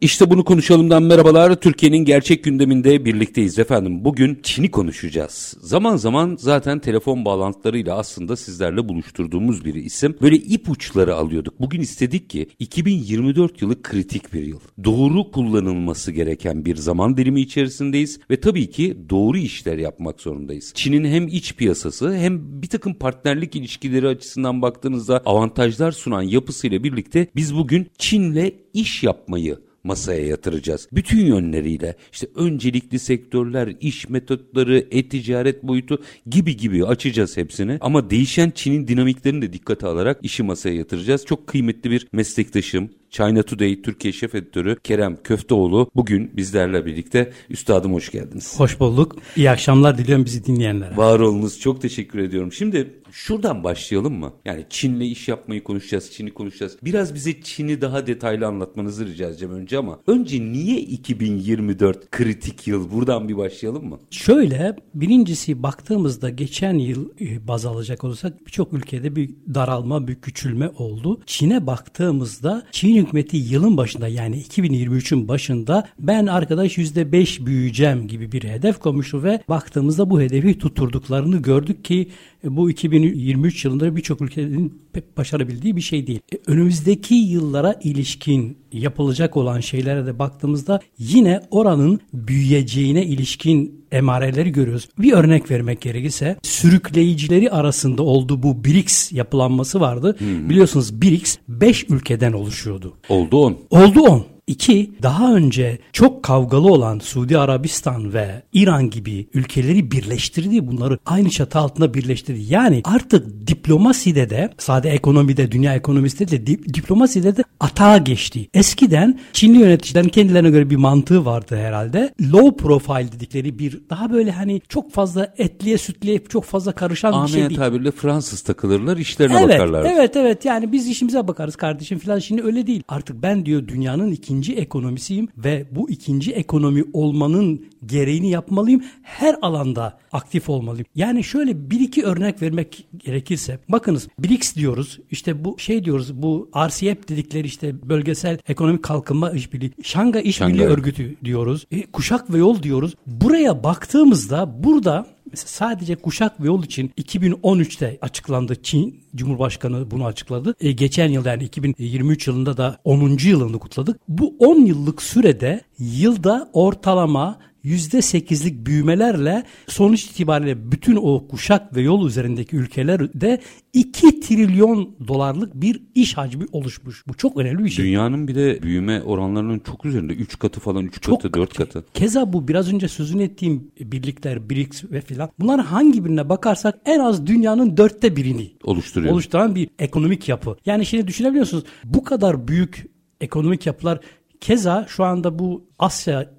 İşte bunu konuşalımdan merhabalar. Türkiye'nin gerçek gündeminde birlikteyiz efendim. Bugün Çin'i konuşacağız. Zaman zaman zaten telefon bağlantılarıyla aslında sizlerle buluşturduğumuz bir isim. Böyle ipuçları alıyorduk. Bugün istedik ki 2024 yılı kritik bir yıl. Doğru kullanılması gereken bir zaman dilimi içerisindeyiz ve tabii ki doğru işler yapmak zorundayız. Çin'in hem iç piyasası hem bir takım partnerlik ilişkileri açısından baktığınızda avantajlar sunan yapısıyla birlikte biz bugün Çin'le iş yapmayı masaya yatıracağız. Bütün yönleriyle işte öncelikli sektörler, iş metotları, e-ticaret boyutu gibi gibi açacağız hepsini. Ama değişen Çin'in dinamiklerini de dikkate alarak işi masaya yatıracağız. Çok kıymetli bir meslektaşım, China Today Türkiye Şef Editörü Kerem Köfteoğlu bugün bizlerle birlikte. Üstadım hoş geldiniz. Hoş bulduk. İyi akşamlar diliyorum bizi dinleyenlere. Var olunuz. Çok teşekkür ediyorum. Şimdi şuradan başlayalım mı? Yani Çin'le iş yapmayı konuşacağız, Çin'i konuşacağız. Biraz bize Çin'i daha detaylı anlatmanızı rica edeceğim önce ama önce niye 2024 kritik yıl? Buradan bir başlayalım mı? Şöyle birincisi baktığımızda geçen yıl e, baz alacak olursak birçok ülkede bir daralma, bir küçülme oldu. Çin'e baktığımızda Çin hükümeti yılın başında yani 2023'ün başında ben arkadaş %5 büyüyeceğim gibi bir hedef koymuştu ve baktığımızda bu hedefi tutturduklarını gördük ki e, bu 2023 yılında birçok ülkenin pek başarabildiği bir şey değil. E, önümüzdeki yıllara ilişkin yapılacak olan şeylere de baktığımızda yine oranın büyüyeceğine ilişkin emareleri görüyoruz. Bir örnek vermek gerekirse sürükleyicileri arasında olduğu bu BRICS yapılanması vardı. Hmm. Biliyorsunuz BRICS 5 ülkeden oluşuyordu. Oldu 10. Oldu 10. İki, daha önce çok kavgalı olan Suudi Arabistan ve İran gibi ülkeleri birleştirdi. Bunları aynı çatı altında birleştirdi. Yani artık diplomaside de, sade ekonomide, dünya ekonomisinde de dip, diplomaside de atağa geçti. Eskiden Çinli yöneticilerin kendilerine göre bir mantığı vardı herhalde. Low profile dedikleri bir daha böyle hani çok fazla etliye sütliye çok fazla karışan Ahmet bir şey değil. tabirle Fransız takılırlar işlerine evet, bakarlar. Evet evet yani biz işimize bakarız kardeşim filan şimdi öyle değil. Artık ben diyor dünyanın ikinci ikinci ekonomisiyim ve bu ikinci ekonomi olmanın gereğini yapmalıyım. Her alanda aktif olmalıyım. Yani şöyle bir iki örnek vermek gerekirse bakınız BRICS diyoruz. İşte bu şey diyoruz bu RCEP dedikleri işte bölgesel ekonomik kalkınma işbirliği. Şangay İşbirliği Örgütü diyoruz. E, kuşak ve yol diyoruz. Buraya baktığımızda burada Mesela sadece kuşak ve yol için 2013'te açıklandı. Çin Cumhurbaşkanı bunu açıkladı. E, geçen yıl yani 2023 yılında da 10. yılını kutladık. Bu 10 yıllık sürede yılda ortalama %8'lik büyümelerle sonuç itibariyle bütün o kuşak ve yol üzerindeki ülkelerde 2 trilyon dolarlık bir iş hacmi oluşmuş. Bu çok önemli bir şey. Dünyanın bir de büyüme oranlarının çok üzerinde. 3 katı falan 3 katı 4 katı. Keza bu biraz önce sözünü ettiğim birlikler BRICS ve filan. Bunların hangi birine bakarsak en az dünyanın dörtte birini oluşturuyor. Oluşturan bir ekonomik yapı. Yani şimdi düşünebiliyorsunuz bu kadar büyük ekonomik yapılar Keza şu anda bu Asya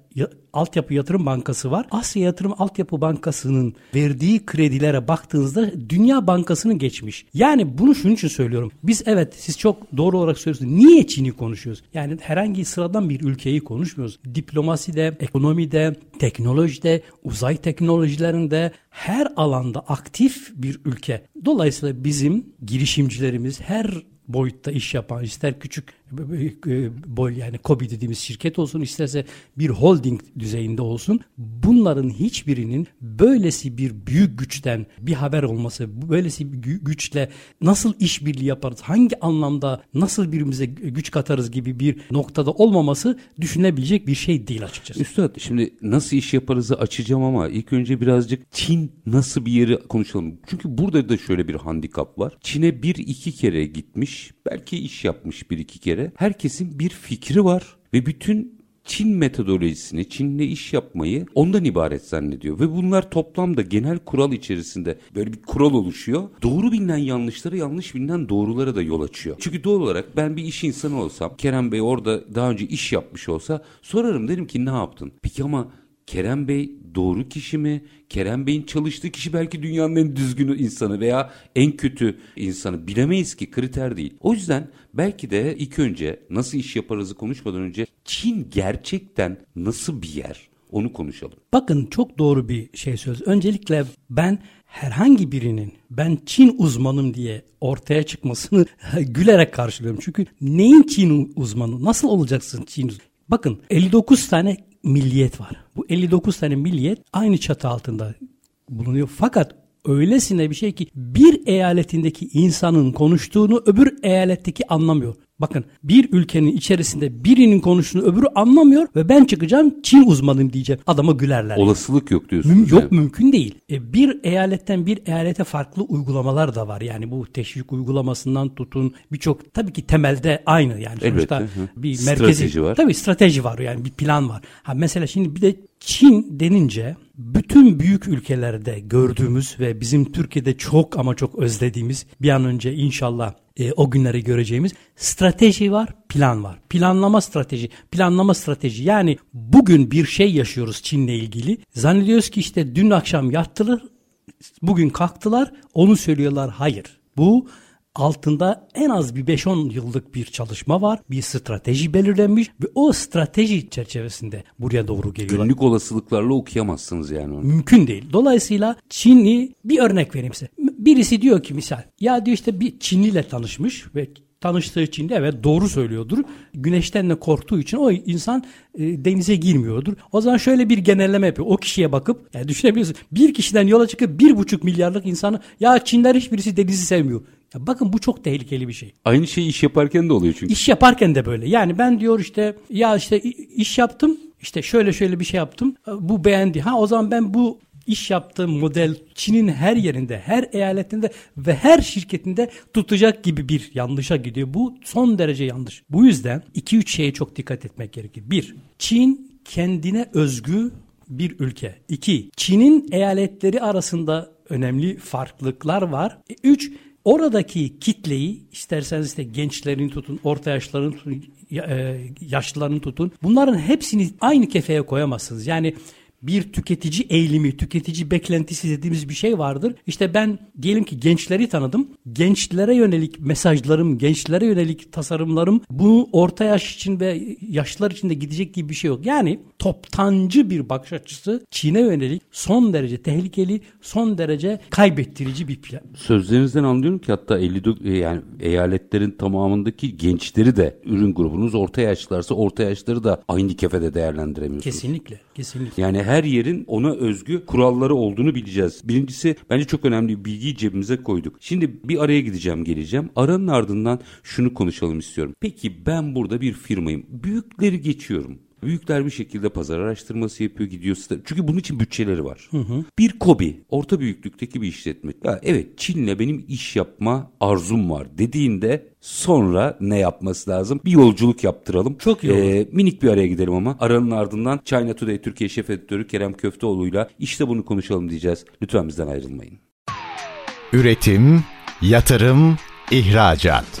Altyapı Yatırım Bankası var. Asya Yatırım Altyapı Bankası'nın verdiği kredilere baktığınızda Dünya Bankası'nı geçmiş. Yani bunu şunun için söylüyorum. Biz evet siz çok doğru olarak söylüyorsunuz. Niye Çin'i konuşuyoruz? Yani herhangi sıradan bir ülkeyi konuşmuyoruz. Diplomaside, ekonomide, teknolojide, uzay teknolojilerinde her alanda aktif bir ülke. Dolayısıyla bizim girişimcilerimiz her boyutta iş yapan ister küçük boy yani KOBİ dediğimiz şirket olsun isterse bir holding düzeyinde olsun bunların hiçbirinin böylesi bir büyük güçten bir haber olması böylesi bir güçle nasıl işbirliği yaparız hangi anlamda nasıl birbirimize güç katarız gibi bir noktada olmaması düşünebilecek bir şey değil açıkçası. Üstad şimdi nasıl iş yaparızı açacağım ama ilk önce birazcık Çin nasıl bir yeri konuşalım. Çünkü burada da şöyle bir handikap var. Çin'e bir iki kere gitmiş belki iş yapmış bir iki kere kere herkesin bir fikri var ve bütün Çin metodolojisini, Çin'le iş yapmayı ondan ibaret zannediyor. Ve bunlar toplamda genel kural içerisinde böyle bir kural oluşuyor. Doğru bilinen yanlışları, yanlış bilinen doğrulara da yol açıyor. Çünkü doğal olarak ben bir iş insanı olsam, Kerem Bey orada daha önce iş yapmış olsa sorarım derim ki ne yaptın? Peki ama Kerem Bey doğru kişi mi? Kerem Bey'in çalıştığı kişi belki dünyanın en düzgün insanı veya en kötü insanı bilemeyiz ki kriter değil. O yüzden belki de ilk önce nasıl iş yaparızı konuşmadan önce Çin gerçekten nasıl bir yer? Onu konuşalım. Bakın çok doğru bir şey söz. Öncelikle ben herhangi birinin ben Çin uzmanım diye ortaya çıkmasını gülerek karşılıyorum. Çünkü neyin Çin uzmanı? Nasıl olacaksın Çin uzmanı? Bakın 59 tane milliyet var. Bu 59 tane milliyet aynı çatı altında bulunuyor. Fakat öylesine bir şey ki bir eyaletindeki insanın konuştuğunu öbür eyaletteki anlamıyor. Bakın bir ülkenin içerisinde birinin konuştuğunu öbürü anlamıyor ve ben çıkacağım Çin uzmanıyım diyeceğim. Adama gülerler. Olasılık yok diyorsunuz. Müm- yok mümkün değil. E, bir eyaletten bir eyalete farklı uygulamalar da var. Yani bu teşvik uygulamasından tutun birçok tabii ki temelde aynı yani Elbette, sonuçta hı. bir Strateji merkezi var. Tabii strateji var yani bir plan var. Ha mesela şimdi bir de Çin denince bütün büyük ülkelerde gördüğümüz ve bizim Türkiye'de çok ama çok özlediğimiz bir an önce inşallah e, o günleri göreceğimiz strateji var, plan var. Planlama strateji, planlama strateji. Yani bugün bir şey yaşıyoruz Çin'le ilgili. Zannediyoruz ki işte dün akşam yattılar, bugün kalktılar, onu söylüyorlar. Hayır. Bu altında en az bir 5-10 yıllık bir çalışma var. Bir strateji belirlenmiş ve o strateji çerçevesinde buraya doğru geliyorlar. Günlük olasılıklarla okuyamazsınız yani onu. Mümkün değil. Dolayısıyla Çinli bir örnek vereyim size. Birisi diyor ki misal ya diyor işte bir Çinliyle tanışmış ve tanıştığı Çinli evet doğru söylüyordur. Güneşten de korktuğu için o insan e, denize girmiyordur. O zaman şöyle bir genelleme yapıyor. O kişiye bakıp yani düşünebiliyorsun. Bir kişiden yola çıkıp bir buçuk milyarlık insanı ya Çinler hiçbirisi denizi sevmiyor. Ya bakın bu çok tehlikeli bir şey. Aynı şey iş yaparken de oluyor çünkü. İş yaparken de böyle. Yani ben diyor işte ya işte iş yaptım. işte şöyle şöyle bir şey yaptım. Bu beğendi. Ha o zaman ben bu iş yaptığım model Çin'in her yerinde, her eyaletinde ve her şirketinde tutacak gibi bir yanlışa gidiyor. Bu son derece yanlış. Bu yüzden 2-3 şeye çok dikkat etmek gerekir. Bir, Çin kendine özgü bir ülke. İki, Çin'in eyaletleri arasında önemli farklılıklar var. E, üç, oradaki kitleyi isterseniz işte gençlerin tutun, orta yaşların tutun, yaşlıların tutun. Bunların hepsini aynı kefeye koyamazsınız. Yani bir tüketici eğilimi, tüketici beklentisi dediğimiz bir şey vardır. İşte ben diyelim ki gençleri tanıdım. Gençlere yönelik mesajlarım, gençlere yönelik tasarımlarım bu orta yaş için ve yaşlılar için de gidecek gibi bir şey yok. Yani toptancı bir bakış açısı Çin'e yönelik son derece tehlikeli, son derece kaybettirici bir plan. Sözlerinizden anlıyorum ki hatta 54 yani eyaletlerin tamamındaki gençleri de ürün grubunuz orta yaşlılarsa orta yaşları da aynı kefede değerlendiremiyorsunuz. Kesinlikle, kesinlikle. Yani her yerin ona özgü kuralları olduğunu bileceğiz. Birincisi bence çok önemli bir bilgiyi cebimize koyduk. Şimdi bir araya gideceğim geleceğim. Aranın ardından şunu konuşalım istiyorum. Peki ben burada bir firmayım. Büyükleri geçiyorum. Büyükler bir şekilde pazar araştırması yapıyor gidiyor. Çünkü bunun için bütçeleri var. Hı hı. Bir kobi orta büyüklükteki bir işletme. Ya evet Çin'le benim iş yapma arzum var dediğinde sonra ne yapması lazım? Bir yolculuk yaptıralım. Çok iyi olur. Ee, minik bir araya gidelim ama aranın ardından China Today Türkiye Şef Editörü Kerem Köfteoğlu'yla işte bunu konuşalım diyeceğiz. Lütfen bizden ayrılmayın. Üretim, yatırım, ihracat.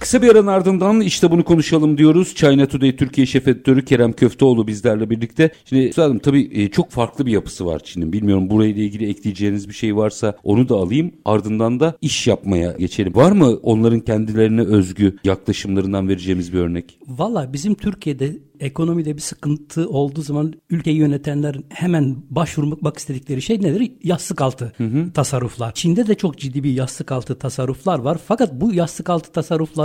Kısa bir aranın ardından işte bunu konuşalım diyoruz. China Today Türkiye Şef Editörü Kerem Köfteoğlu bizlerle birlikte. Şimdi üstadım tabii çok farklı bir yapısı var Çin'in. Bilmiyorum burayla ilgili ekleyeceğiniz bir şey varsa onu da alayım. Ardından da iş yapmaya geçelim. Var mı onların kendilerine özgü yaklaşımlarından vereceğimiz bir örnek? Valla bizim Türkiye'de ekonomide bir sıkıntı olduğu zaman ülkeyi yönetenler hemen başvurmak istedikleri şey nedir? Yastık altı hı hı. tasarruflar. Çin'de de çok ciddi bir yastık altı tasarruflar var. Fakat bu yastık altı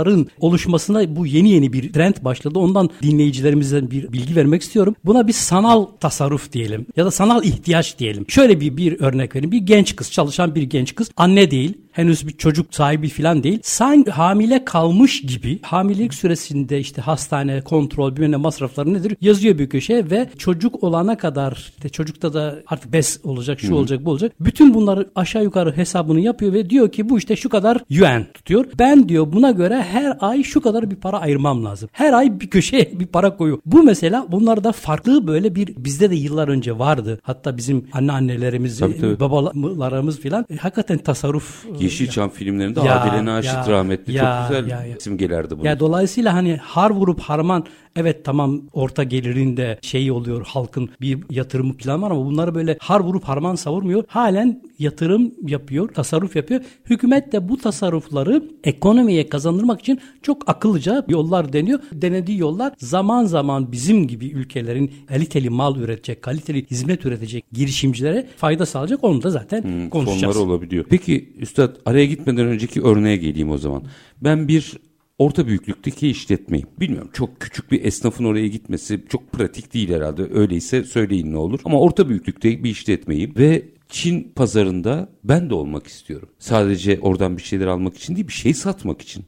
tasarrufların oluşmasına bu yeni yeni bir trend başladı. Ondan dinleyicilerimize bir bilgi vermek istiyorum. Buna bir sanal tasarruf diyelim ya da sanal ihtiyaç diyelim. Şöyle bir bir örnek vereyim. Bir genç kız, çalışan bir genç kız, anne değil, henüz bir çocuk sahibi falan değil. Sanki hamile kalmış gibi hamilelik süresinde işte hastane, kontrol, bilmem ne masrafları nedir yazıyor bir köşeye ve çocuk olana kadar işte çocukta da artık bes olacak, şu Hı-hı. olacak, bu olacak. Bütün bunları aşağı yukarı hesabını yapıyor ve diyor ki bu işte şu kadar yuan tutuyor. Ben diyor buna göre her ay şu kadar bir para ayırmam lazım. Her ay bir köşeye bir para koyuyor. Bu mesela bunlar da farklı böyle bir bizde de yıllar önce vardı. Hatta bizim anneannelerimiz, Tabii, tabii. babalarımız filan e, hakikaten tasarruf e, Yeşilçam filmlerinde Ya, Adile Naşit ya, rahmetli ya, çok güzel ya, ya. simgelerdi bunu. Ya dolayısıyla hani har vurup harman evet tamam orta gelirinde şey oluyor halkın bir yatırımı plan var ama bunları böyle har vurup harman savurmuyor. Halen yatırım yapıyor, tasarruf yapıyor. Hükümet de bu tasarrufları ekonomiye kazandırmak için çok akıllıca yollar deniyor. Denediği yollar zaman zaman bizim gibi ülkelerin kaliteli mal üretecek, kaliteli hizmet üretecek girişimcilere fayda sağlayacak. Onu da zaten konuşacağız. fonlar olabiliyor. Peki Üstad araya gitmeden önceki örneğe geleyim o zaman. Ben bir orta büyüklükteki işletmeyim. Bilmiyorum çok küçük bir esnafın oraya gitmesi çok pratik değil herhalde. Öyleyse söyleyin ne olur. Ama orta büyüklükte bir işletmeyim ve Çin pazarında ben de olmak istiyorum. Sadece oradan bir şeyler almak için değil bir şey satmak için.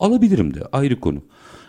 Alabilirim de ayrı konu.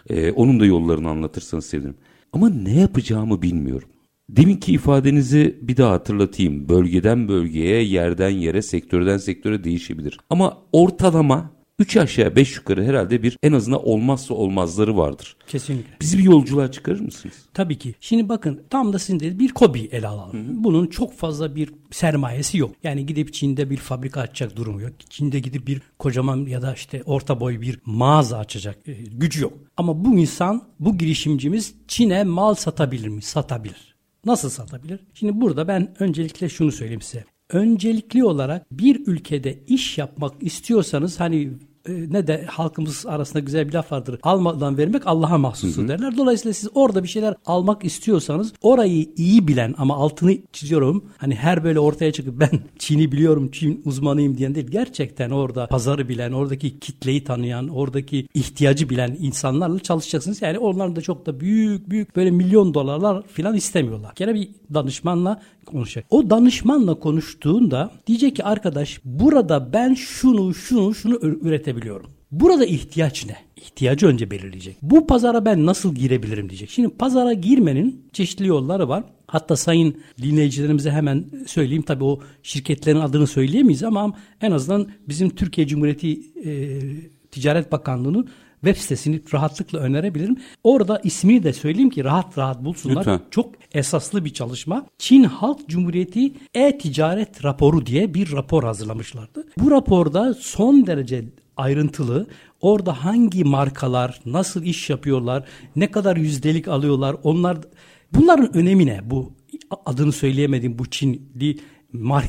Ee, onun da yollarını anlatırsanız sevinirim. Ama ne yapacağımı bilmiyorum. Deminki ifadenizi bir daha hatırlatayım. Bölgeden bölgeye, yerden yere, sektörden sektöre değişebilir. Ama ortalama 3 aşağı 5 yukarı herhalde bir en azından olmazsa olmazları vardır. Kesinlikle. Bizi bir yolculuğa çıkarır mısınız? Tabii ki. Şimdi bakın tam da sizin dediğiniz bir kobi ele alalım. Bunun çok fazla bir sermayesi yok. Yani gidip Çin'de bir fabrika açacak durumu yok. Çin'de gidip bir kocaman ya da işte orta boy bir mağaza açacak e, gücü yok. Ama bu insan, bu girişimcimiz Çin'e mal satabilir mi? Satabilir. Nasıl satabilir? Şimdi burada ben öncelikle şunu söyleyeyim size. Öncelikli olarak bir ülkede iş yapmak istiyorsanız hani ne de halkımız arasında güzel bir laf vardır. Almadan vermek Allah'a mahsustur derler. Dolayısıyla siz orada bir şeyler almak istiyorsanız orayı iyi bilen ama altını çiziyorum. Hani her böyle ortaya çıkıp ben Çin'i biliyorum, Çin uzmanıyım diyen değil. Gerçekten orada pazarı bilen, oradaki kitleyi tanıyan, oradaki ihtiyacı bilen insanlarla çalışacaksınız. Yani onlar da çok da büyük büyük böyle milyon dolarlar falan istemiyorlar. Gene bir danışmanla konuşacak. O danışmanla konuştuğunda diyecek ki arkadaş burada ben şunu şunu şunu ü- üretebiliyorum. Burada ihtiyaç ne? İhtiyacı önce belirleyecek. Bu pazara ben nasıl girebilirim diyecek. Şimdi pazara girmenin çeşitli yolları var. Hatta sayın dinleyicilerimize hemen söyleyeyim. Tabii o şirketlerin adını söyleyemeyiz ama en azından bizim Türkiye Cumhuriyeti e, Ticaret Bakanlığı'nın web sitesini rahatlıkla önerebilirim. Orada ismini de söyleyeyim ki rahat rahat bulsunlar. Lütfen. Çok esaslı bir çalışma. Çin Halk Cumhuriyeti E-Ticaret Raporu diye bir rapor hazırlamışlardı. Bu raporda son derece ayrıntılı orada hangi markalar nasıl iş yapıyorlar, ne kadar yüzdelik alıyorlar, onlar bunların önemi ne? Bu adını söyleyemediğim bu Çinli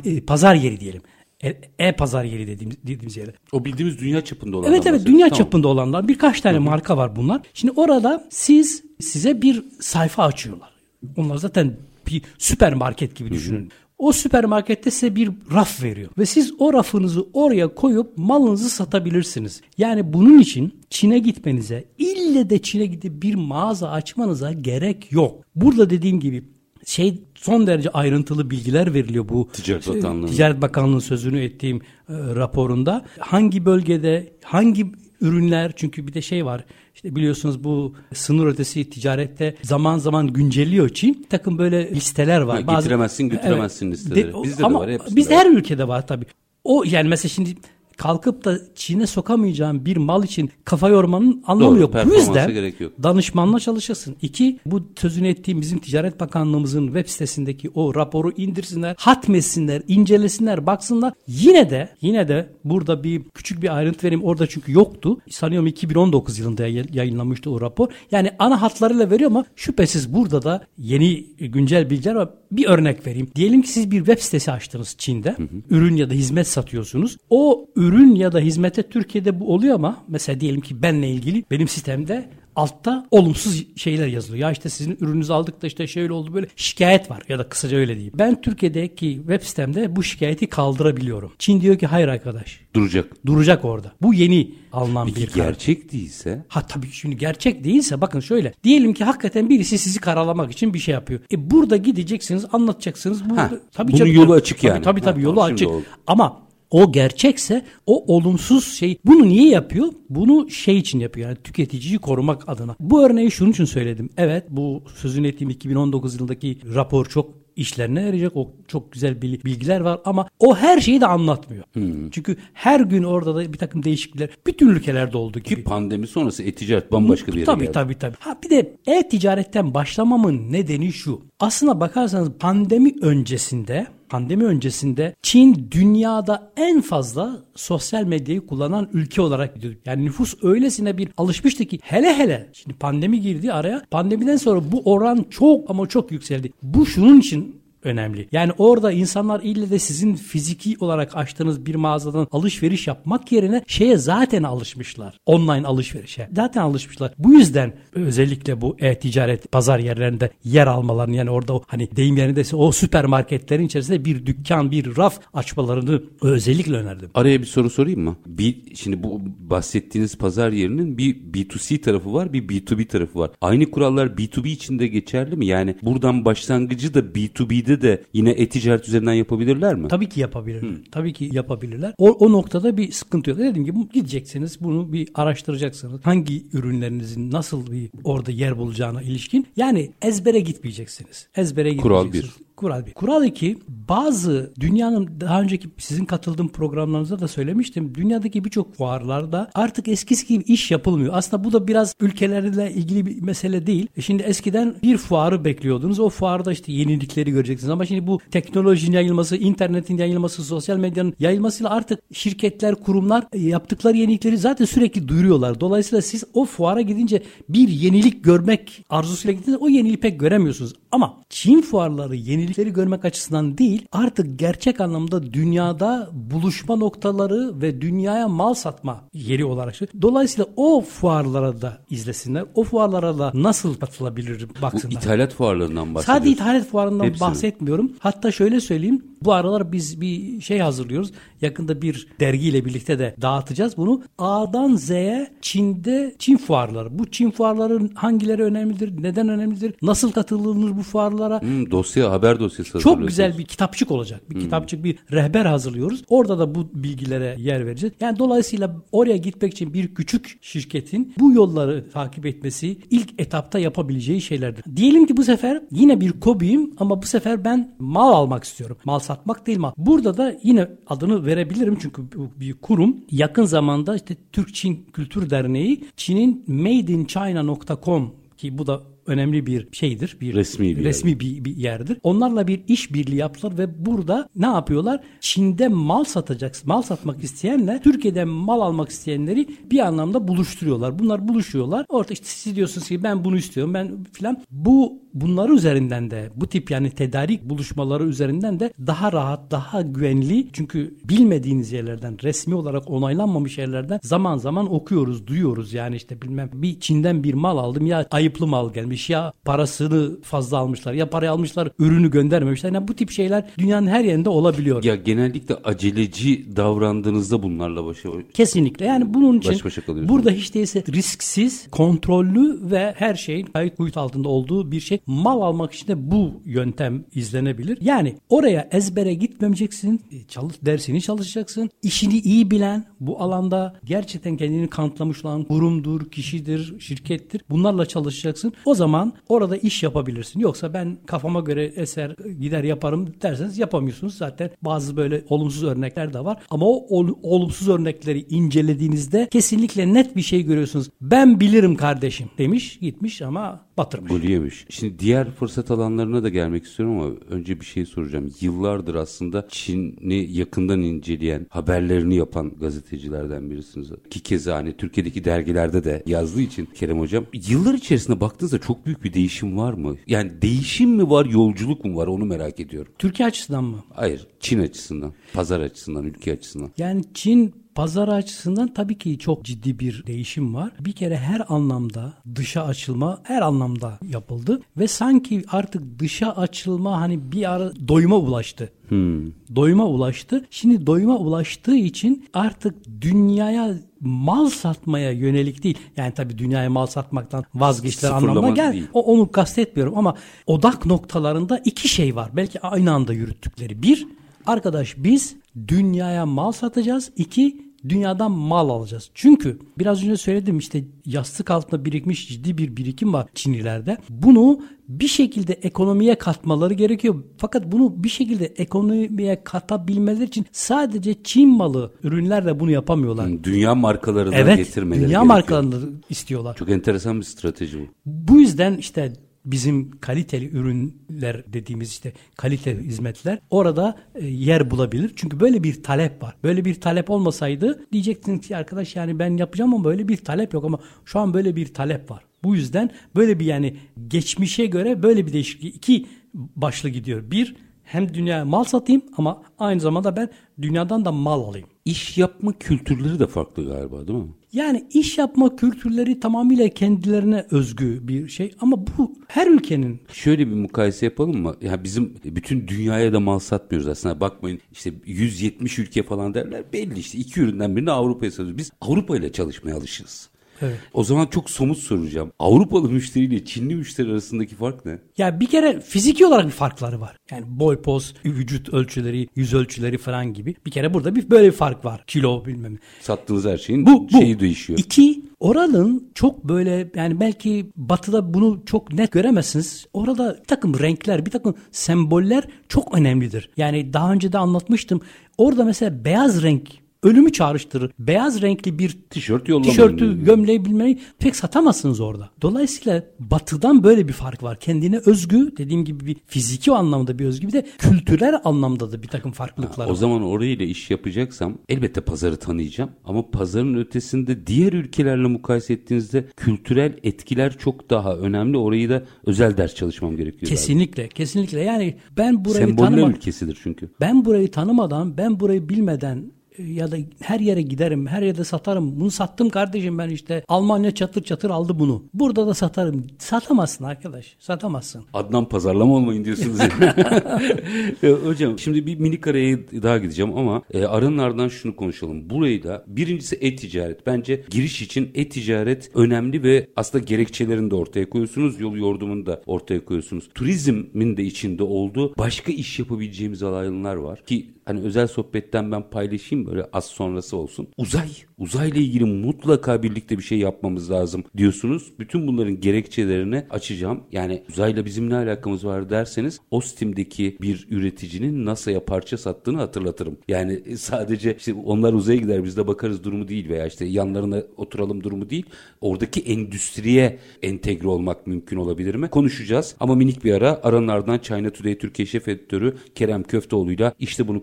e, pazar yeri diyelim. E- E-pazar yeri dediğimiz, dediğimiz yere. O bildiğimiz dünya çapında olan. Evet evet dünya çapında olanlar birkaç tane marka var bunlar. Şimdi orada siz size bir sayfa açıyorlar. Onlar zaten bir süpermarket gibi düşünün. O süpermarkette size bir raf veriyor ve siz o rafınızı oraya koyup malınızı satabilirsiniz. Yani bunun için Çin'e gitmenize, ille de Çin'e gidip bir mağaza açmanıza gerek yok. Burada dediğim gibi şey son derece ayrıntılı bilgiler veriliyor bu Ticaret Bakanlığı'nın. Ticaret Bakanlığı'nın sözünü ettiğim e, raporunda. Hangi bölgede hangi ürünler çünkü bir de şey var işte biliyorsunuz bu sınır ötesi ticarette zaman zaman güncelliyor Çin. Bir takım böyle listeler var. Ha, getiremezsin, götüremezsin listeleri. Bizde de var, var. her ülkede var tabii. O yani mesela şimdi kalkıp da Çin'e sokamayacağım bir mal için kafa yormanın anlamı Doğru, yok. Bu yüzden gerek yok. danışmanla çalışırsın. İki, bu sözünü ettiğim bizim Ticaret Bakanlığımızın web sitesindeki o raporu indirsinler, hatmetsinler, incelesinler, baksınlar. Yine de yine de burada bir küçük bir ayrıntı vereyim. Orada çünkü yoktu. Sanıyorum 2019 yılında yay- yayınlanmıştı o rapor. Yani ana hatlarıyla veriyor ama şüphesiz burada da yeni güncel bilgiler var. Bir örnek vereyim. Diyelim ki siz bir web sitesi açtınız Çin'de. Ürün ya da hizmet satıyorsunuz. O ürün ya da hizmete Türkiye'de bu oluyor ama mesela diyelim ki benle ilgili benim sitemde altta olumsuz şeyler yazılıyor. Ya işte sizin ürününüzü aldık da işte şöyle oldu böyle şikayet var ya da kısaca öyle diyeyim. Ben Türkiye'deki web sitemde bu şikayeti kaldırabiliyorum. Çin diyor ki hayır arkadaş Duracak. duracak orada. Bu yeni alınan bir Peki karar. gerçek değilse Ha tabii şimdi gerçek değilse bakın şöyle. Diyelim ki hakikaten birisi sizi karalamak için bir şey yapıyor. E burada gideceksiniz, anlatacaksınız. Burada, Ha, tabii bunun canım, yolu tabii, açık yani. Tabii tabii, tabii Ha, yolu açık. oldu. Ama o gerçekse o olumsuz şey bunu niye yapıyor? Bunu şey için yapıyor yani tüketiciyi korumak adına. Bu örneği şunun için söyledim. Evet bu sözünü ettiğim 2019 yılındaki rapor çok işlerine yarayacak. O çok güzel bilgiler var ama o her şeyi de anlatmıyor. Hmm. Çünkü her gün orada da bir takım değişiklikler bütün ülkelerde olduğu gibi. Ki pandemi sonrası e-ticaret bambaşka bir yere tabii, geldi. Tabii tabii. Ha bir de e-ticaretten başlamamın nedeni şu. Aslına bakarsanız pandemi öncesinde pandemi öncesinde Çin dünyada en fazla sosyal medyayı kullanan ülke olarak gidiyor. Yani nüfus öylesine bir alışmıştı ki hele hele şimdi pandemi girdi araya. Pandemiden sonra bu oran çok ama çok yükseldi. Bu şunun için önemli. Yani orada insanlar ille de sizin fiziki olarak açtığınız bir mağazadan alışveriş yapmak yerine şeye zaten alışmışlar. Online alışverişe. Zaten alışmışlar. Bu yüzden özellikle bu e-ticaret pazar yerlerinde yer almalarını yani orada o, hani deyim yerindeyse o süpermarketlerin içerisinde bir dükkan, bir raf açmalarını özellikle önerdim. Araya bir soru sorayım mı? Bir, şimdi bu bahsettiğiniz pazar yerinin bir B2C tarafı var, bir B2B tarafı var. Aynı kurallar B2B için de geçerli mi? Yani buradan başlangıcı da B2B'de de yine e-ticaret üzerinden yapabilirler mi? Tabii ki yapabilirler. Hmm. Tabii ki yapabilirler. O, o noktada bir sıkıntı yok. Dediğim gibi gideceksiniz bunu bir araştıracaksınız. Hangi ürünlerinizin nasıl bir orada yer bulacağına ilişkin. Yani ezbere gitmeyeceksiniz. Ezbere gitmeyeceksiniz. Kural bir. Kural bir. Kural iki, bazı dünyanın daha önceki sizin katıldığım programlarınızda da söylemiştim. Dünyadaki birçok fuarlarda artık eskisi gibi iş yapılmıyor. Aslında bu da biraz ülkelerle ilgili bir mesele değil. E şimdi eskiden bir fuarı bekliyordunuz. O fuarda işte yenilikleri göreceksiniz. Ama şimdi bu teknolojinin yayılması, internetin yayılması, sosyal medyanın yayılmasıyla artık şirketler, kurumlar e, yaptıkları yenilikleri zaten sürekli duyuruyorlar. Dolayısıyla siz o fuara gidince bir yenilik görmek arzusuyla gittiğinizde o yeniliği pek göremiyorsunuz. Ama Çin fuarları yenilikleri görmek açısından değil artık gerçek anlamda dünyada buluşma noktaları ve dünyaya mal satma yeri olarak. Dolayısıyla o fuarlara da izlesinler. O fuarlara da nasıl katılabilir baksınlar. Bu ithalat fuarlarından bahsediyoruz. Sadece ithalat fuarından Hepsini. bahsetmiyorum. Hatta şöyle söyleyeyim. Bu aralar biz bir şey hazırlıyoruz. Yakında bir dergiyle birlikte de dağıtacağız bunu. A'dan Z'ye Çin'de Çin fuarları. Bu Çin fuarların hangileri önemlidir? Neden önemlidir? Nasıl katılınır bu fuarlara? Hmm, dosya, haber dosyası Çok güzel bir kitapçık olacak. Bir hmm. kitapçık, bir rehber hazırlıyoruz. Orada da bu bilgilere yer vereceğiz. Yani dolayısıyla oraya gitmek için bir küçük şirketin bu yolları takip etmesi ilk etapta yapabileceği şeylerdir. Diyelim ki bu sefer yine bir kobiyim ama bu sefer ben mal almak istiyorum. Mal satmak değil mal. Burada da yine adını verebilirim çünkü bir kurum. Yakın zamanda işte Türk-Çin Kültür Derneği Çin'in madeinchina.com ki bu da önemli bir şeydir. Bir resmi bir resmi yer. bir, bir yerdir. Onlarla bir iş birliği yaptılar ve burada ne yapıyorlar? Çin'de mal satacaksın. Mal satmak isteyenle Türkiye'de mal almak isteyenleri bir anlamda buluşturuyorlar. Bunlar buluşuyorlar. Orada işte siz diyorsunuz ki ben bunu istiyorum. Ben filan. Bu bunları üzerinden de bu tip yani tedarik buluşmaları üzerinden de daha rahat, daha güvenli çünkü bilmediğiniz yerlerden, resmi olarak onaylanmamış yerlerden zaman zaman okuyoruz, duyuyoruz. Yani işte bilmem bir Çin'den bir mal aldım ya ayıplı mal gelmiş ya parasını fazla almışlar ya parayı almışlar ürünü göndermemişler. Yani bu tip şeyler dünyanın her yerinde olabiliyor. Ya genellikle aceleci davrandığınızda bunlarla başa Kesinlikle. Yani bunun için baş başa burada hiç değilse risksiz, kontrollü ve her şeyin kayıt kuyut altında olduğu bir şey mal almak için de bu yöntem izlenebilir. Yani oraya ezbere gitmemeyeceksin. E, çalış, dersini çalışacaksın. İşini iyi bilen, bu alanda gerçekten kendini kanıtlamış olan kurumdur, kişidir, şirkettir. Bunlarla çalışacaksın. O zaman orada iş yapabilirsin. Yoksa ben kafama göre eser gider yaparım derseniz yapamıyorsunuz. Zaten bazı böyle olumsuz örnekler de var. Ama o ol, olumsuz örnekleri incelediğinizde kesinlikle net bir şey görüyorsunuz. Ben bilirim kardeşim demiş gitmiş ama batırmış. Yemiş. Şimdi diğer fırsat alanlarına da gelmek istiyorum ama önce bir şey soracağım. Yıllardır aslında Çin'i yakından inceleyen, haberlerini yapan gazetecilerden birisiniz. Ki keza hani Türkiye'deki dergilerde de yazdığı için Kerem Hocam. Yıllar içerisinde baktığınızda çok büyük bir değişim var mı? Yani değişim mi var, yolculuk mu var onu merak ediyorum. Türkiye açısından mı? Hayır, Çin açısından, pazar açısından, ülke açısından. Yani Çin Pazar açısından tabii ki çok ciddi bir değişim var. Bir kere her anlamda dışa açılma her anlamda yapıldı ve sanki artık dışa açılma hani bir ara doyuma ulaştı. Hmm. Doyuma ulaştı. Şimdi doyuma ulaştığı için artık dünyaya mal satmaya yönelik değil. Yani tabii dünyaya mal satmaktan vazgeçtiler anlamına gel. O, onu kastetmiyorum ama odak noktalarında iki şey var. Belki aynı anda yürüttükleri. Bir, arkadaş biz dünyaya mal satacağız. İki, dünyadan mal alacağız. Çünkü biraz önce söyledim işte yastık altında birikmiş ciddi bir birikim var Çinlilerde. Bunu bir şekilde ekonomiye katmaları gerekiyor. Fakat bunu bir şekilde ekonomiye katabilmeleri için sadece Çin malı ürünlerle bunu yapamıyorlar. Dünya markalarından evet, getirmeleri dünya gerekiyor. markalarını istiyorlar. Çok enteresan bir strateji bu. Bu yüzden işte bizim kaliteli ürünler dediğimiz işte kaliteli hizmetler orada e, yer bulabilir. Çünkü böyle bir talep var. Böyle bir talep olmasaydı diyecektiniz ki arkadaş yani ben yapacağım ama böyle bir talep yok ama şu an böyle bir talep var. Bu yüzden böyle bir yani geçmişe göre böyle bir değişiklik iki başlı gidiyor. Bir hem dünyaya mal satayım ama aynı zamanda ben dünyadan da mal alayım. İş yapma kültürleri de farklı galiba değil mi? Yani iş yapma kültürleri tamamıyla kendilerine özgü bir şey ama bu her ülkenin. Şöyle bir mukayese yapalım mı? Ya bizim bütün dünyaya da mal satmıyoruz aslında. Bakmayın işte 170 ülke falan derler. Belli işte iki üründen birini Avrupa'ya satıyoruz. Biz Avrupa ile çalışmaya alışırız. Evet. O zaman çok somut soracağım. Avrupalı müşteriyle Çinli müşteri arasındaki fark ne? Ya bir kere fiziki olarak bir farkları var. Yani boy poz, vücut ölçüleri, yüz ölçüleri falan gibi. Bir kere burada bir böyle bir fark var. Kilo bilmem. Sattığınız her şeyin Bu, bu. şeyi değişiyor. İki, oranın çok böyle yani belki batıda bunu çok net göremezsiniz. Orada bir takım renkler, bir takım semboller çok önemlidir. Yani daha önce de anlatmıştım. Orada mesela beyaz renk ölümü çağrıştırır. Beyaz renkli bir Tişört yollamayın. tişörtü, gömleği bilmeyi pek satamazsınız orada. Dolayısıyla batıdan böyle bir fark var. Kendine özgü dediğim gibi bir fiziki anlamda bir özgü bir de kültürel anlamda da bir takım farklılıklar O var. zaman orayla iş yapacaksam elbette pazarı tanıyacağım. Ama pazarın ötesinde diğer ülkelerle mukayese ettiğinizde kültürel etkiler çok daha önemli. Orayı da özel ders çalışmam gerekiyor. Kesinlikle, kesinlikle. Yani ben burayı Semboller tanımadan, ülkesidir çünkü. ben burayı tanımadan, ben burayı bilmeden ya da her yere giderim, her yerde satarım. Bunu sattım kardeşim ben işte. Almanya çatır çatır aldı bunu. Burada da satarım. Satamazsın arkadaş. Satamazsın. Adnan pazarlama olmayın diyorsunuz. Hocam şimdi bir minik araya daha gideceğim ama e, aranın ardından şunu konuşalım. Burayı da birincisi e-ticaret. Bence giriş için e-ticaret önemli ve aslında gerekçelerini de ortaya koyuyorsunuz. Yol yordamını da ortaya koyuyorsunuz. Turizmin de içinde olduğu başka iş yapabileceğimiz alanlar var. Ki hani özel sohbetten ben paylaşayım böyle az sonrası olsun. Uzay. Uzayla ilgili mutlaka birlikte bir şey yapmamız lazım diyorsunuz. Bütün bunların gerekçelerini açacağım. Yani uzayla bizim ne alakamız var derseniz Ostim'deki bir üreticinin NASA'ya parça sattığını hatırlatırım. Yani sadece işte onlar uzaya gider biz de bakarız durumu değil veya işte yanlarına oturalım durumu değil. Oradaki endüstriye entegre olmak mümkün olabilir mi? Konuşacağız ama minik bir ara aranın ardından China Today Türkiye Şef Editörü Kerem Köfteoğlu'yla işte bunu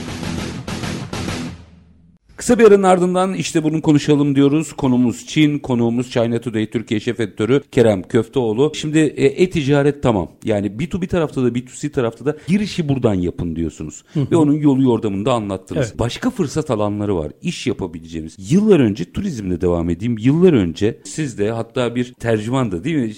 Kısa bir aranın ardından işte bunu konuşalım diyoruz. Konumuz Çin, konuğumuz China Today Türkiye Şef Editörü Kerem Köfteoğlu. Şimdi e, e-ticaret tamam. Yani B2B tarafta da B2C tarafta da girişi buradan yapın diyorsunuz. Ve onun yolu yordamını da anlattınız. Evet. Başka fırsat alanları var. İş yapabileceğimiz. Yıllar önce turizmle devam edeyim. Yıllar önce siz de hatta bir tercüman da değil mi?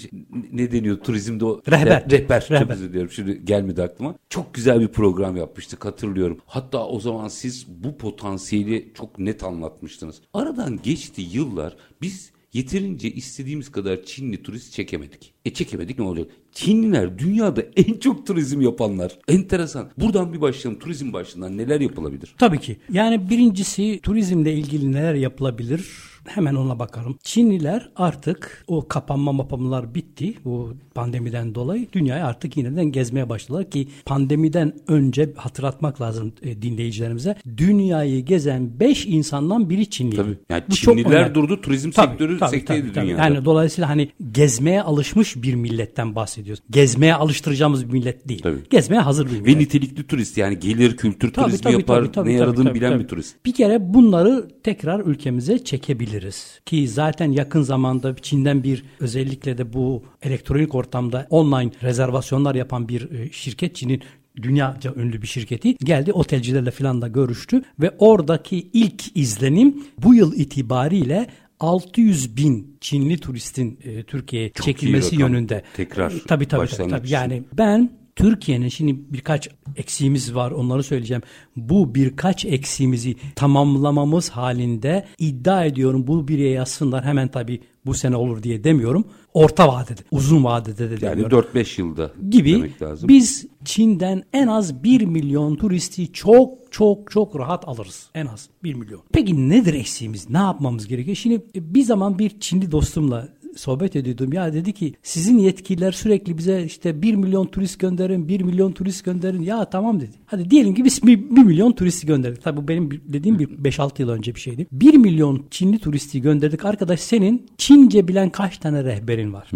Ne deniyor turizmde o? Rehber. Re- rehber. Çok Rehber. özür diliyorum. Şimdi gelmedi aklıma. Çok güzel bir program yapmıştık hatırlıyorum. Hatta o zaman siz bu potansiyeli çok net anlatmıştınız. Aradan geçti yıllar. Biz yeterince istediğimiz kadar Çinli turist çekemedik. E çekemedik ne olacak? Çinliler dünyada en çok turizm yapanlar. Enteresan. Buradan bir başlayalım. Turizm başlığından neler yapılabilir? Tabii ki. Yani birincisi turizmle ilgili neler yapılabilir? Hemen ona bakalım. Çinliler artık o kapanma mapamlar bitti. Bu pandemiden dolayı dünyayı artık yeniden gezmeye başladılar ki pandemiden önce hatırlatmak lazım e, dinleyicilerimize. Dünyayı gezen 5 insandan biri Çinli. Tabii. Yani Bu çok Çinliler önemli. durdu. Turizm Tabii, sektörü tabii, sekteydi tabii, tabii. dünyada. Yani dolayısıyla hani gezmeye alışmış bir milletten bahsediyoruz. Gezmeye alıştıracağımız bir millet değil. Tabii. Gezmeye hazır bir millet. Ve nitelikli turist yani gelir kültür Tabii, turizmi tabii, yapar tabii, tabii, ne yaradığını tabii, bilen tabii. bir turist. Bir kere bunları tekrar ülkemize çekebiliriz. Ki zaten yakın zamanda Çin'den bir özellikle de bu elektronik ortamda online rezervasyonlar yapan bir e, şirket Çin'in dünyaca ünlü bir şirketi geldi otelcilerle falan da görüştü ve oradaki ilk izlenim bu yıl itibariyle 600 bin Çinli turistin e, Türkiye'ye çekilmesi rakam. yönünde. Tekrar E, tabii tabii, tabii, tabii. Yani ben Türkiye'nin şimdi birkaç eksiğimiz var onları söyleyeceğim. Bu birkaç eksiğimizi tamamlamamız halinde iddia ediyorum bu biriye yazsınlar hemen tabii bu sene olur diye demiyorum. Orta vadede, uzun vadede de Yani demiyorum. 4-5 yılda gibi demek lazım. biz Çin'den en az 1 milyon turisti çok çok çok rahat alırız. En az 1 milyon. Peki nedir eksiğimiz? Ne yapmamız gerekiyor? Şimdi bir zaman bir Çinli dostumla sohbet ediyordum. Ya dedi ki sizin yetkililer sürekli bize işte 1 milyon turist gönderin, 1 milyon turist gönderin. Ya tamam dedi. Hadi diyelim ki biz 1, milyon turist gönderdik. Tabii bu benim dediğim bir 5-6 yıl önce bir şeydi. 1 milyon Çinli turisti gönderdik. Arkadaş senin Çince bilen kaç tane rehberin var?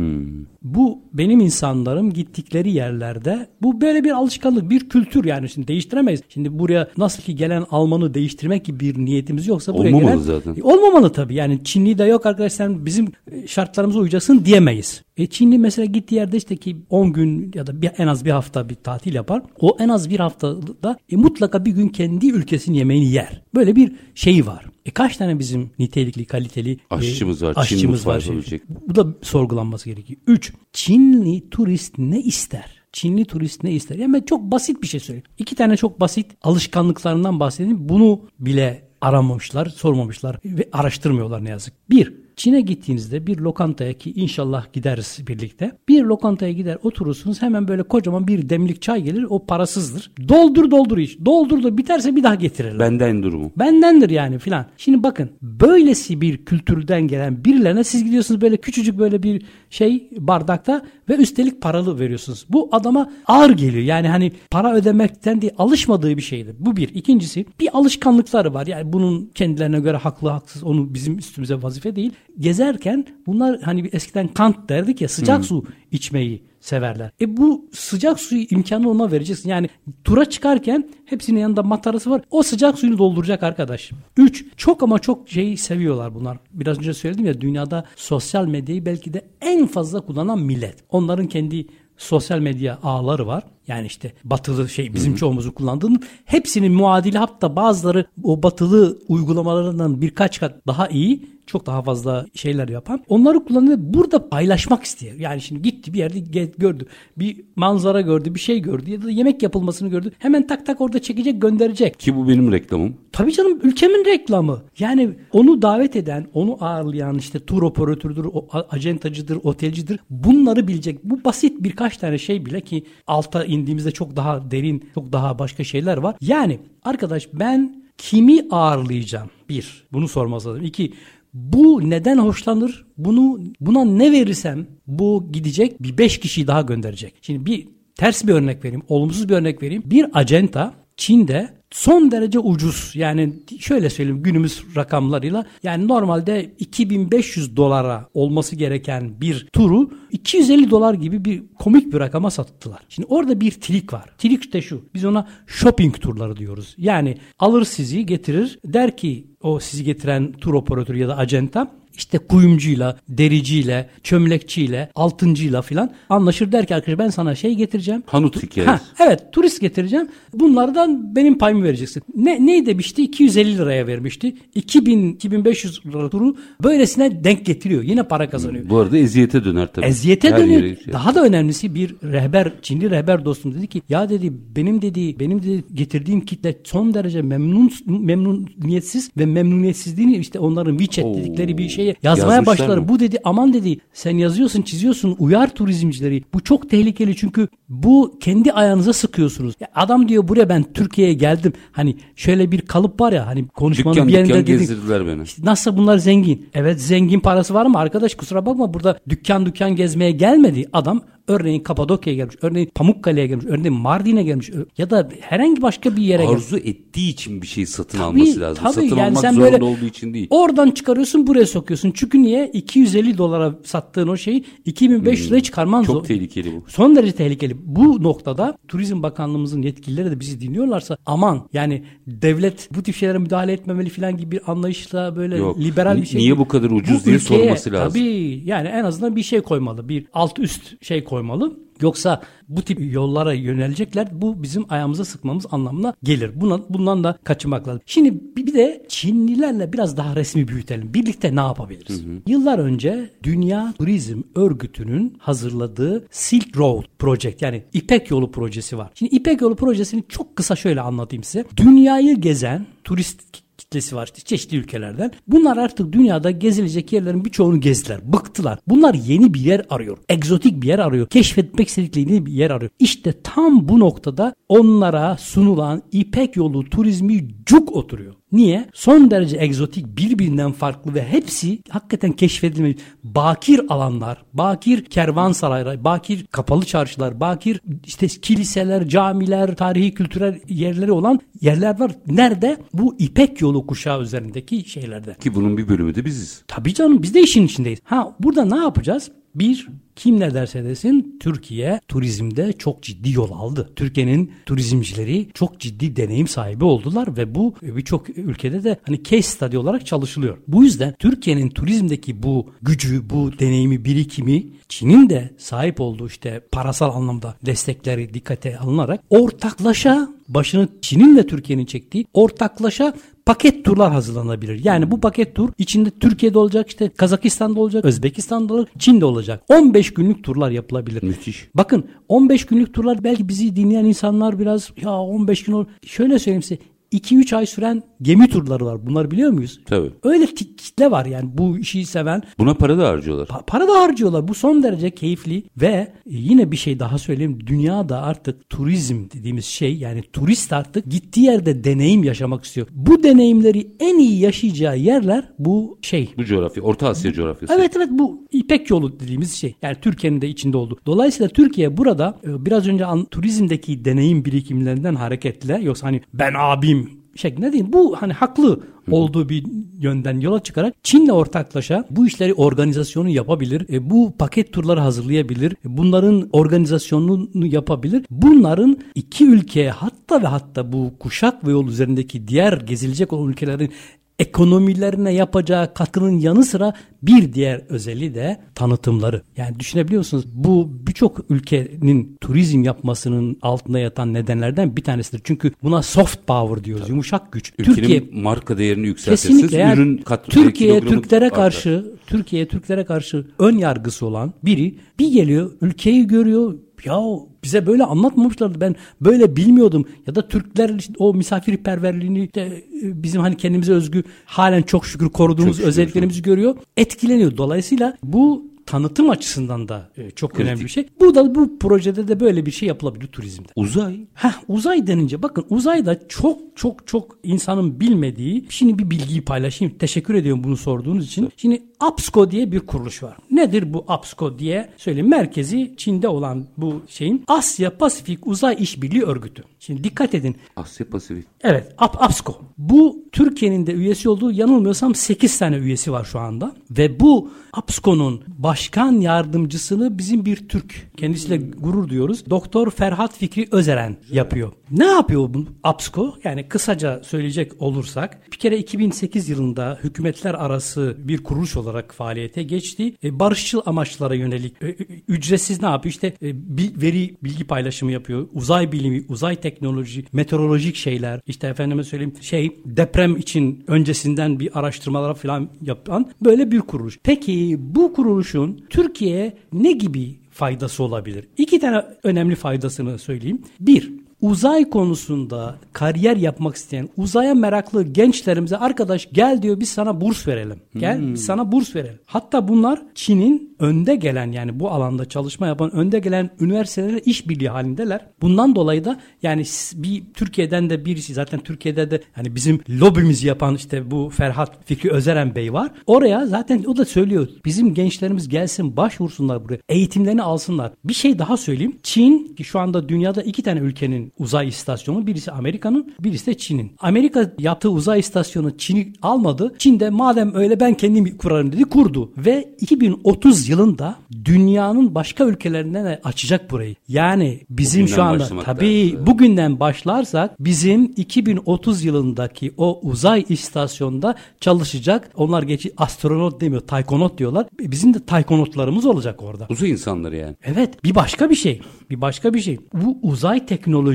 Bu benim insanlarım gittikleri yerlerde bu böyle bir alışkanlık, bir kültür yani şimdi değiştiremeyiz. Şimdi buraya nasıl ki gelen Almanı değiştirmek gibi bir niyetimiz yoksa buraya Olmamalı gelen zaten. E, Olmamalı tabii. Yani Çinli de yok arkadaş sen bizim e, şartlarımıza uyacaksın diyemeyiz. E Çinli mesela gittiği yerde işte ki 10 gün ya da bir, en az bir hafta bir tatil yapar. O en az bir haftada e, mutlaka bir gün kendi ülkesinin yemeğini yer. Böyle bir şeyi var. E kaç tane bizim nitelikli, kaliteli e, Aşçımız var, Çin aşçımız mutfağı var. Şey. Bu da sorgulanması gerekiyor. 3. Çinli turist ne ister? Çinli turist ne ister? Yani ben çok basit bir şey söyleyeyim. İki tane çok basit alışkanlıklarından bahsedeyim. Bunu bile aramamışlar, sormamışlar ve araştırmıyorlar ne yazık. Bir, Çin'e gittiğinizde bir lokantaya ki inşallah gideriz birlikte. Bir lokantaya gider oturursunuz hemen böyle kocaman bir demlik çay gelir o parasızdır. Doldur doldur iç. Doldur da biterse bir daha getirirler. Benden durumu. Bendendir yani filan. Şimdi bakın böylesi bir kültürden gelen birilerine siz gidiyorsunuz böyle küçücük böyle bir şey bardakta ve üstelik paralı veriyorsunuz. Bu adama ağır geliyor. Yani hani para ödemekten değil alışmadığı bir şeydir. Bu bir. İkincisi bir alışkanlıkları var. Yani bunun kendilerine göre haklı haksız onu bizim üstümüze vazife değil. Gezerken bunlar hani eskiden Kant derdik ya sıcak su içmeyi severler. E bu sıcak suyu imkanı ona vereceksin. Yani tura çıkarken hepsinin yanında matarası var. O sıcak suyunu dolduracak arkadaş. 3. Çok ama çok şeyi seviyorlar bunlar. Biraz önce söyledim ya dünyada sosyal medyayı belki de en fazla kullanan millet. Onların kendi sosyal medya ağları var. Yani işte batılı şey bizim çoğumuzun kullandığının hepsinin muadili hatta bazıları o batılı uygulamalarından birkaç kat daha iyi çok daha fazla şeyler yapan. Onları kullanıyor. Burada paylaşmak istiyor. Yani şimdi gitti bir yerde gördü. Bir manzara gördü, bir şey gördü ya da yemek yapılmasını gördü. Hemen tak tak orada çekecek, gönderecek. Ki bu benim reklamım. Tabii canım ülkemin reklamı. Yani onu davet eden, onu ağırlayan işte tur operatörüdür, o acentacıdır, otelcidir. Bunları bilecek. Bu basit birkaç tane şey bile ki alta indiğimizde çok daha derin, çok daha başka şeyler var. Yani arkadaş ben kimi ağırlayacağım? Bir, bunu sorması lazım. İki, bu neden hoşlanır? Bunu buna ne verirsem bu gidecek bir beş kişiyi daha gönderecek. Şimdi bir ters bir örnek vereyim, olumsuz bir örnek vereyim. Bir acenta Çin'de son derece ucuz. Yani şöyle söyleyeyim günümüz rakamlarıyla yani normalde 2500 dolara olması gereken bir turu 250 dolar gibi bir komik bir rakama sattılar. Şimdi orada bir trik var. Trik de şu. Biz ona shopping turları diyoruz. Yani alır sizi getirir der ki o sizi getiren tur operatörü ya da acenta işte kuyumcuyla, dericiyle, çömlekçiyle, altıncıyla filan anlaşır der ki arkadaş ben sana şey getireceğim. Hanut hikayesi. Ha, evet turist getireceğim. Bunlardan benim payımı vereceksin. Ne, ne demişti? 250 liraya vermişti. 2000 2500 lira turu böylesine denk getiriyor. Yine para kazanıyor. Bu arada eziyete döner tabii. Eziyete Her dönüyor. yere şey- Daha da önemlisi bir rehber, Çinli rehber dostum dedi ki ya dedi benim dedi benim dedi getirdiğim kitle son derece memnun memnuniyetsiz ve memnuniyetsizliğini işte onların WeChat Oo. dedikleri bir şeye yazmaya Yazmışlar başlar. mı? Bu dedi aman dedi sen yazıyorsun çiziyorsun uyar turizmcileri. Bu çok tehlikeli çünkü bu kendi ayağınıza sıkıyorsunuz. Ya adam diyor buraya ben Türkiye'ye geldim. Hani şöyle bir kalıp var ya hani konuşmanın Dükkan bir yerinde dükkan dedik. gezdirdiler beni. İşte nasıl bunlar zengin? Evet zengin parası var mı? Arkadaş kusura bakma burada dükkan dükkan gezmeye gelmedi. Adam örneğin Kapadokya'ya gelmiş, örneğin Pamukkale'ye gelmiş, örneğin Mardin'e gelmiş ya da herhangi başka bir yere gelmiş. Arzu ettiği için bir şey satın Tabii, alması lazım. tabii. satın Yani almak sen zorunda böyle olduğu için değil. Oradan çıkarıyorsun buraya sokuyorsun. Çünkü niye? 250 dolara sattığın o şeyi 2500 liraya çıkarman Hmm. Çok zor. tehlikeli bu. Son derece tehlikeli. Bu noktada Turizm Bakanlığımızın yetkilileri de bizi dinliyorlarsa aman yani devlet bu tip şeylere müdahale etmemeli falan gibi bir anlayışla böyle Yok. liberal bir şey. niye bu kadar ucuz diye sorması lazım. Tabii yani en azından bir şey koymalı. Bir alt üst şey koymalı. Koymalı. Yoksa bu tip yollara yönelecekler. Bu bizim ayağımıza sıkmamız anlamına gelir. Buna, bundan da kaçınmak lazım. Şimdi bir de Çinlilerle biraz daha resmi büyütelim. Birlikte ne yapabiliriz? Hı hı. Yıllar önce Dünya Turizm Örgütü'nün hazırladığı Silk Road Project yani İpek Yolu projesi var. Şimdi İpek Yolu projesini çok kısa şöyle anlatayım size. Dünyayı gezen turist kitlesi var işte çeşitli ülkelerden. Bunlar artık dünyada gezilecek yerlerin birçoğunu gezdiler. Bıktılar. Bunlar yeni bir yer arıyor. Egzotik bir yer arıyor. Keşfetmek istedikleri bir yer arıyor. İşte tam bu noktada onlara sunulan İpek yolu turizmi cuk oturuyor. Niye? Son derece egzotik, birbirinden farklı ve hepsi hakikaten keşfedilmiş bakir alanlar, bakir kervansaraylar, bakir kapalı çarşılar, bakir işte kiliseler, camiler, tarihi kültürel yerleri olan yerler var. Nerede? Bu İpek yolu kuşağı üzerindeki şeylerde. Ki bunun bir bölümü de biziz. Tabii canım biz de işin içindeyiz. Ha burada ne yapacağız? Bir, kim ne derse desin Türkiye turizmde çok ciddi yol aldı. Türkiye'nin turizmcileri çok ciddi deneyim sahibi oldular ve bu birçok ülkede de hani case study olarak çalışılıyor. Bu yüzden Türkiye'nin turizmdeki bu gücü, bu deneyimi, birikimi Çin'in de sahip olduğu işte parasal anlamda destekleri dikkate alınarak ortaklaşa başını Çin'in ve Türkiye'nin çektiği ortaklaşa paket turlar hazırlanabilir. Yani bu paket tur içinde Türkiye'de olacak, işte Kazakistan'da olacak, Özbekistan'da olacak, Çin'de olacak. 15 günlük turlar yapılabilir. Müthiş. Bakın 15 günlük turlar belki bizi dinleyen insanlar biraz ya 15 gün olur. Şöyle söyleyeyim size 2-3 ay süren gemi turları var. Bunları biliyor muyuz? Tabii. Öyle kitle var yani bu işi seven. Buna para da harcıyorlar. Pa- para da harcıyorlar. Bu son derece keyifli ve yine bir şey daha söyleyeyim. Dünyada artık turizm dediğimiz şey yani turist artık gittiği yerde deneyim yaşamak istiyor. Bu deneyimleri en iyi yaşayacağı yerler bu şey. Bu coğrafya. Orta Asya coğrafyası. Evet evet bu İpek yolu dediğimiz şey. Yani Türkiye'nin de içinde oldu. Dolayısıyla Türkiye burada e, biraz önce an, turizmdeki deneyim birikimlerinden hareketle yoksa hani ben abim şeklinde değil. Bu hani haklı olduğu bir yönden yola çıkarak Çin'le ortaklaşa bu işleri organizasyonu yapabilir. E, bu paket turları hazırlayabilir. E, bunların organizasyonunu yapabilir. Bunların iki ülkeye hatta ve hatta bu kuşak ve yol üzerindeki diğer gezilecek olan ülkelerin ekonomilerine yapacağı katkının yanı sıra bir diğer özelliği de tanıtımları. Yani düşünebiliyor musunuz? Bu birçok ülkenin turizm yapmasının altında yatan nedenlerden bir tanesidir. Çünkü buna soft power diyoruz. Tabii. Yumuşak güç. Ülkenin Türkiye marka değerini yükseltirsiniz. Kesinlikle. Yani ürün kat, Türkiye Türklere artar. karşı Türkiye Türklere karşı ön yargısı olan biri bir geliyor, ülkeyi görüyor, ya bize böyle anlatmamışlardı ben böyle bilmiyordum ya da Türkler işte o misafirperverliğini de e, bizim hani kendimize özgü halen çok şükür koruduğumuz çok özelliklerimizi görüyor etkileniyor dolayısıyla bu tanıtım açısından da e, çok Kritik. önemli bir şey. Bu da bu projede de böyle bir şey yapılabilir turizmde. Uzay. Heh, uzay denince bakın uzayda çok çok çok insanın bilmediği şimdi bir bilgiyi paylaşayım. Teşekkür ediyorum bunu sorduğunuz için. Şimdi APSCO diye bir kuruluş var. Nedir bu APSCO diye söyleyeyim. Merkezi Çin'de olan bu şeyin Asya Pasifik Uzay İşbirliği Örgütü. Şimdi dikkat edin. Asya Pasifik. Evet AP, APSCO. Bu Türkiye'nin de üyesi olduğu yanılmıyorsam 8 tane üyesi var şu anda. Ve bu APSCO'nun başkan yardımcısını bizim bir Türk kendisiyle gurur diyoruz. Doktor Ferhat Fikri Özeren yapıyor. Ne yapıyor bu APSCO? Yani kısaca söyleyecek olursak bir kere 2008 yılında hükümetler arası bir kuruluş olarak faaliyete geçti. E, barışçıl amaçlara yönelik e, ücretsiz ne yapıyor? İşte e, veri bilgi paylaşımı yapıyor. Uzay bilimi, uzay teknoloji, meteorolojik şeyler, işte efendime söyleyeyim şey deprem için öncesinden bir araştırmalar falan yapan böyle bir kuruluş. Peki bu kuruluşun Türkiye'ye ne gibi faydası olabilir? İki tane önemli faydasını söyleyeyim. Bir, uzay konusunda kariyer yapmak isteyen, uzaya meraklı gençlerimize arkadaş gel diyor biz sana burs verelim. Gel hmm. biz sana burs verelim. Hatta bunlar Çin'in önde gelen yani bu alanda çalışma yapan önde gelen üniversitelerle işbirliği halindeler. Bundan dolayı da yani bir Türkiye'den de birisi zaten Türkiye'de de hani bizim lobimizi yapan işte bu Ferhat Fikri Özeren Bey var. Oraya zaten o da söylüyor. Bizim gençlerimiz gelsin başvursunlar buraya. Eğitimlerini alsınlar. Bir şey daha söyleyeyim. Çin ki şu anda dünyada iki tane ülkenin uzay istasyonu birisi Amerika'nın birisi de Çin'in. Amerika yaptığı uzay istasyonu Çin'i almadı. Çin de madem öyle ben kendim kurarım dedi kurdu. Ve 2030 yılında dünyanın başka ülkelerine de açacak burayı. Yani bizim Bugünden şu anda tabii lazım. bugünden başlarsak bizim 2030 yılındaki o uzay istasyonda çalışacak. Onlar geçi astronot demiyor, taykonot diyorlar. Bizim de taykonotlarımız olacak orada. Uzay insanları yani. Evet bir başka bir şey. Bir başka bir şey. Bu uzay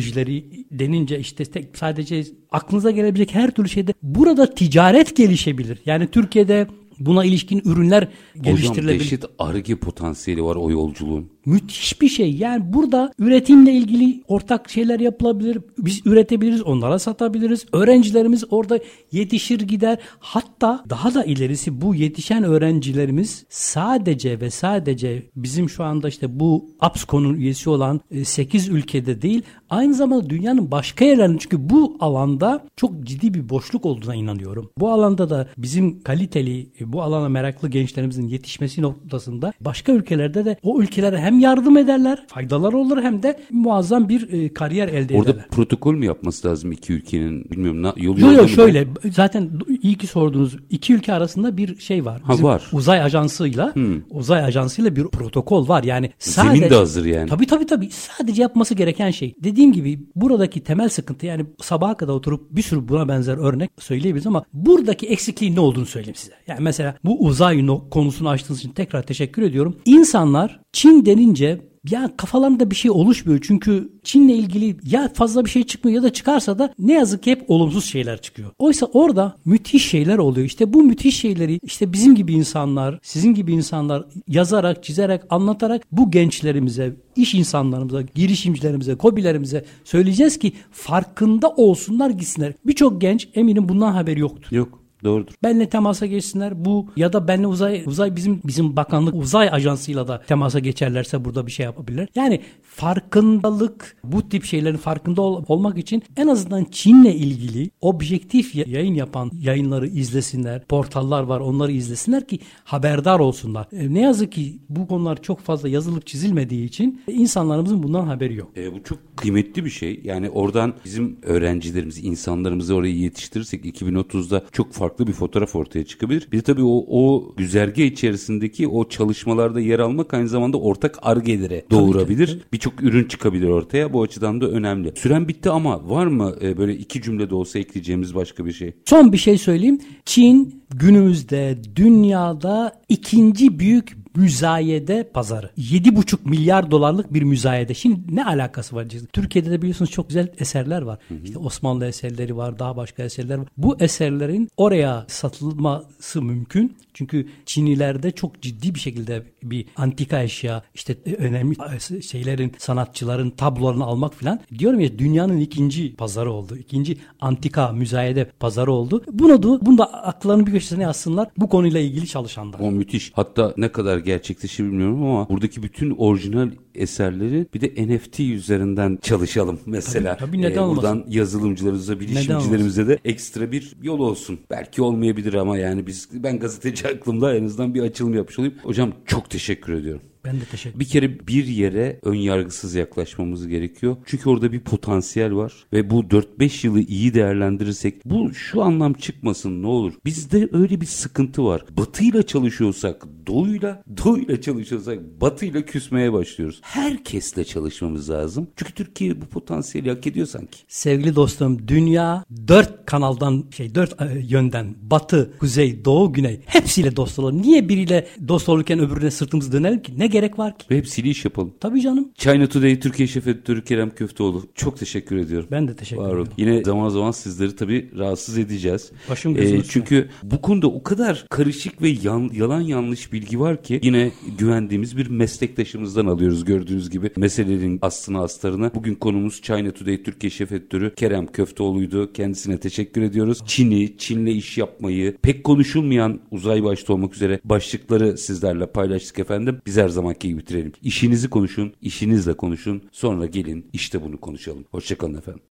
teknolojileri denince işte tek, sadece aklınıza gelebilecek her türlü şeyde burada ticaret gelişebilir. Yani Türkiye'de buna ilişkin ürünler Hocam geliştirilebilir. dehşet arge potansiyeli var o yolculuğun. Müthiş bir şey. Yani burada üretimle ilgili ortak şeyler yapılabilir. Biz üretebiliriz, onlara satabiliriz. Öğrencilerimiz orada yetişir gider. Hatta daha da ilerisi bu yetişen öğrencilerimiz sadece ve sadece bizim şu anda işte bu APSCO'nun üyesi olan 8 ülkede değil, aynı zamanda dünyanın başka yerlerinde çünkü bu alanda çok ciddi bir boşluk olduğuna inanıyorum. Bu alanda da bizim kaliteli, bu alana meraklı gençlerimizin yetişmesi noktasında başka ülkelerde de o ülkelere hem yardım ederler, faydalar olur hem de muazzam bir e, kariyer elde Orada ederler. protokol mü yapması lazım iki ülkenin? Bilmiyorum. Na, yolu Yok yok şöyle zaten iyi ki sordunuz. İki ülke arasında bir şey var. Ha, var. Uzay ajansıyla uzay ajansıyla bir protokol var. Yani Zemin sadece de hazır yani. Tabii tabii tabii. Sadece yapması gereken şey. Dediğim gibi buradaki temel sıkıntı yani sabaha kadar oturup bir sürü buna benzer örnek söyleyebiliriz ama buradaki eksikliğin ne olduğunu söyleyeyim size. Yani mesela bu uzay konusunu açtığınız için tekrar teşekkür ediyorum. İnsanlar Çin denince ya kafalarında bir şey oluşmuyor çünkü Çin'le ilgili ya fazla bir şey çıkmıyor ya da çıkarsa da ne yazık ki hep olumsuz şeyler çıkıyor. Oysa orada müthiş şeyler oluyor. İşte bu müthiş şeyleri işte bizim gibi insanlar, sizin gibi insanlar yazarak, çizerek, anlatarak bu gençlerimize, iş insanlarımıza, girişimcilerimize, kobilerimize söyleyeceğiz ki farkında olsunlar gitsinler. Birçok genç eminim bundan haberi yoktur. Yok. Doğrudur. Benle temasa geçsinler bu ya da benle uzay uzay bizim bizim bakanlık uzay ajansıyla da temasa geçerlerse burada bir şey yapabilirler. Yani farkındalık bu tip şeylerin farkında ol- olmak için en azından Çin'le ilgili objektif ya- yayın yapan yayınları izlesinler. Portallar var onları izlesinler ki haberdar olsunlar. E, ne yazık ki bu konular çok fazla yazılıp çizilmediği için insanlarımızın bundan haberi yok. E, bu çok kıymetli bir şey. Yani oradan bizim öğrencilerimizi, insanlarımızı oraya yetiştirirsek 2030'da çok farklı bir fotoğraf ortaya çıkabilir. Bir de tabii o, o güzerge içerisindeki o çalışmalarda yer almak aynı zamanda ortak argelere doğurabilir. Birçok ürün çıkabilir ortaya. Bu açıdan da önemli. Süren bitti ama var mı e, böyle iki cümlede olsa ekleyeceğimiz başka bir şey? Son bir şey söyleyeyim. Çin günümüzde dünyada ikinci büyük müzayede pazarı. 7,5 milyar dolarlık bir müzayede. Şimdi ne alakası var? Türkiye'de de biliyorsunuz çok güzel eserler var. İşte Osmanlı eserleri var, daha başka eserler var. Bu eserlerin oraya satılması mümkün. Çünkü Çinilerde çok ciddi bir şekilde bir antika eşya, işte önemli şeylerin, sanatçıların tablolarını almak filan. Diyorum ya dünyanın ikinci pazarı oldu. İkinci antika müzayede pazarı oldu. Bunu da, bunu da akıllarının bir köşesine yazsınlar. Bu konuyla ilgili çalışanlar. O müthiş. Hatta ne kadar gerçekleşir bilmiyorum ama buradaki bütün orijinal eserleri bir de NFT üzerinden çalışalım mesela. Tabii, tabii, neden olmasın? Buradan yazılımcılarımıza, bilişimcilerimize de ekstra bir yol olsun. Belki olmayabilir ama yani biz ben gazeteci aklımda en azından bir açılım yapmış olayım. Hocam çok teşekkür ediyorum. Ben de teşekkür Bir kere bir yere ön yargısız yaklaşmamız gerekiyor. Çünkü orada bir potansiyel var ve bu 4-5 yılı iyi değerlendirirsek bu şu anlam çıkmasın ne olur. Bizde öyle bir sıkıntı var. Batıyla çalışıyorsak doğuyla, doğuyla çalışıyorsak batıyla küsmeye başlıyoruz. Herkesle çalışmamız lazım. Çünkü Türkiye bu potansiyeli hak ediyor sanki. Sevgili dostum dünya dört kanaldan şey dört e, yönden batı, kuzey, doğu, güney hepsiyle dost olalım. Niye biriyle dost olurken öbürüne sırtımızı dönelim ki? Ne gerek var ki? Ve hepsiyle iş yapalım. Tabii canım. China Today Türkiye Şef Editörü Kerem Köfteoğlu. Çok teşekkür ediyorum. Ben de teşekkür Var ederim. Yine zaman zaman sizleri tabii rahatsız edeceğiz. Başım gözüm üstüne. Çünkü bu konuda o kadar karışık ve yan- yalan yanlış bilgi var ki yine güvendiğimiz bir meslektaşımızdan alıyoruz gördüğünüz gibi meselelerin aslını astarını. Bugün konumuz China Today Türkiye Şef Editörü Kerem Köfteoğlu'ydu. Kendisine teşekkür ediyoruz. Çin'i, Çin'le iş yapmayı, pek konuşulmayan uzay başta olmak üzere başlıkları sizlerle paylaştık efendim. Biz her zamanki gibi bitirelim. İşinizi konuşun, işinizle konuşun. Sonra gelin işte bunu konuşalım. Hoşçakalın efendim.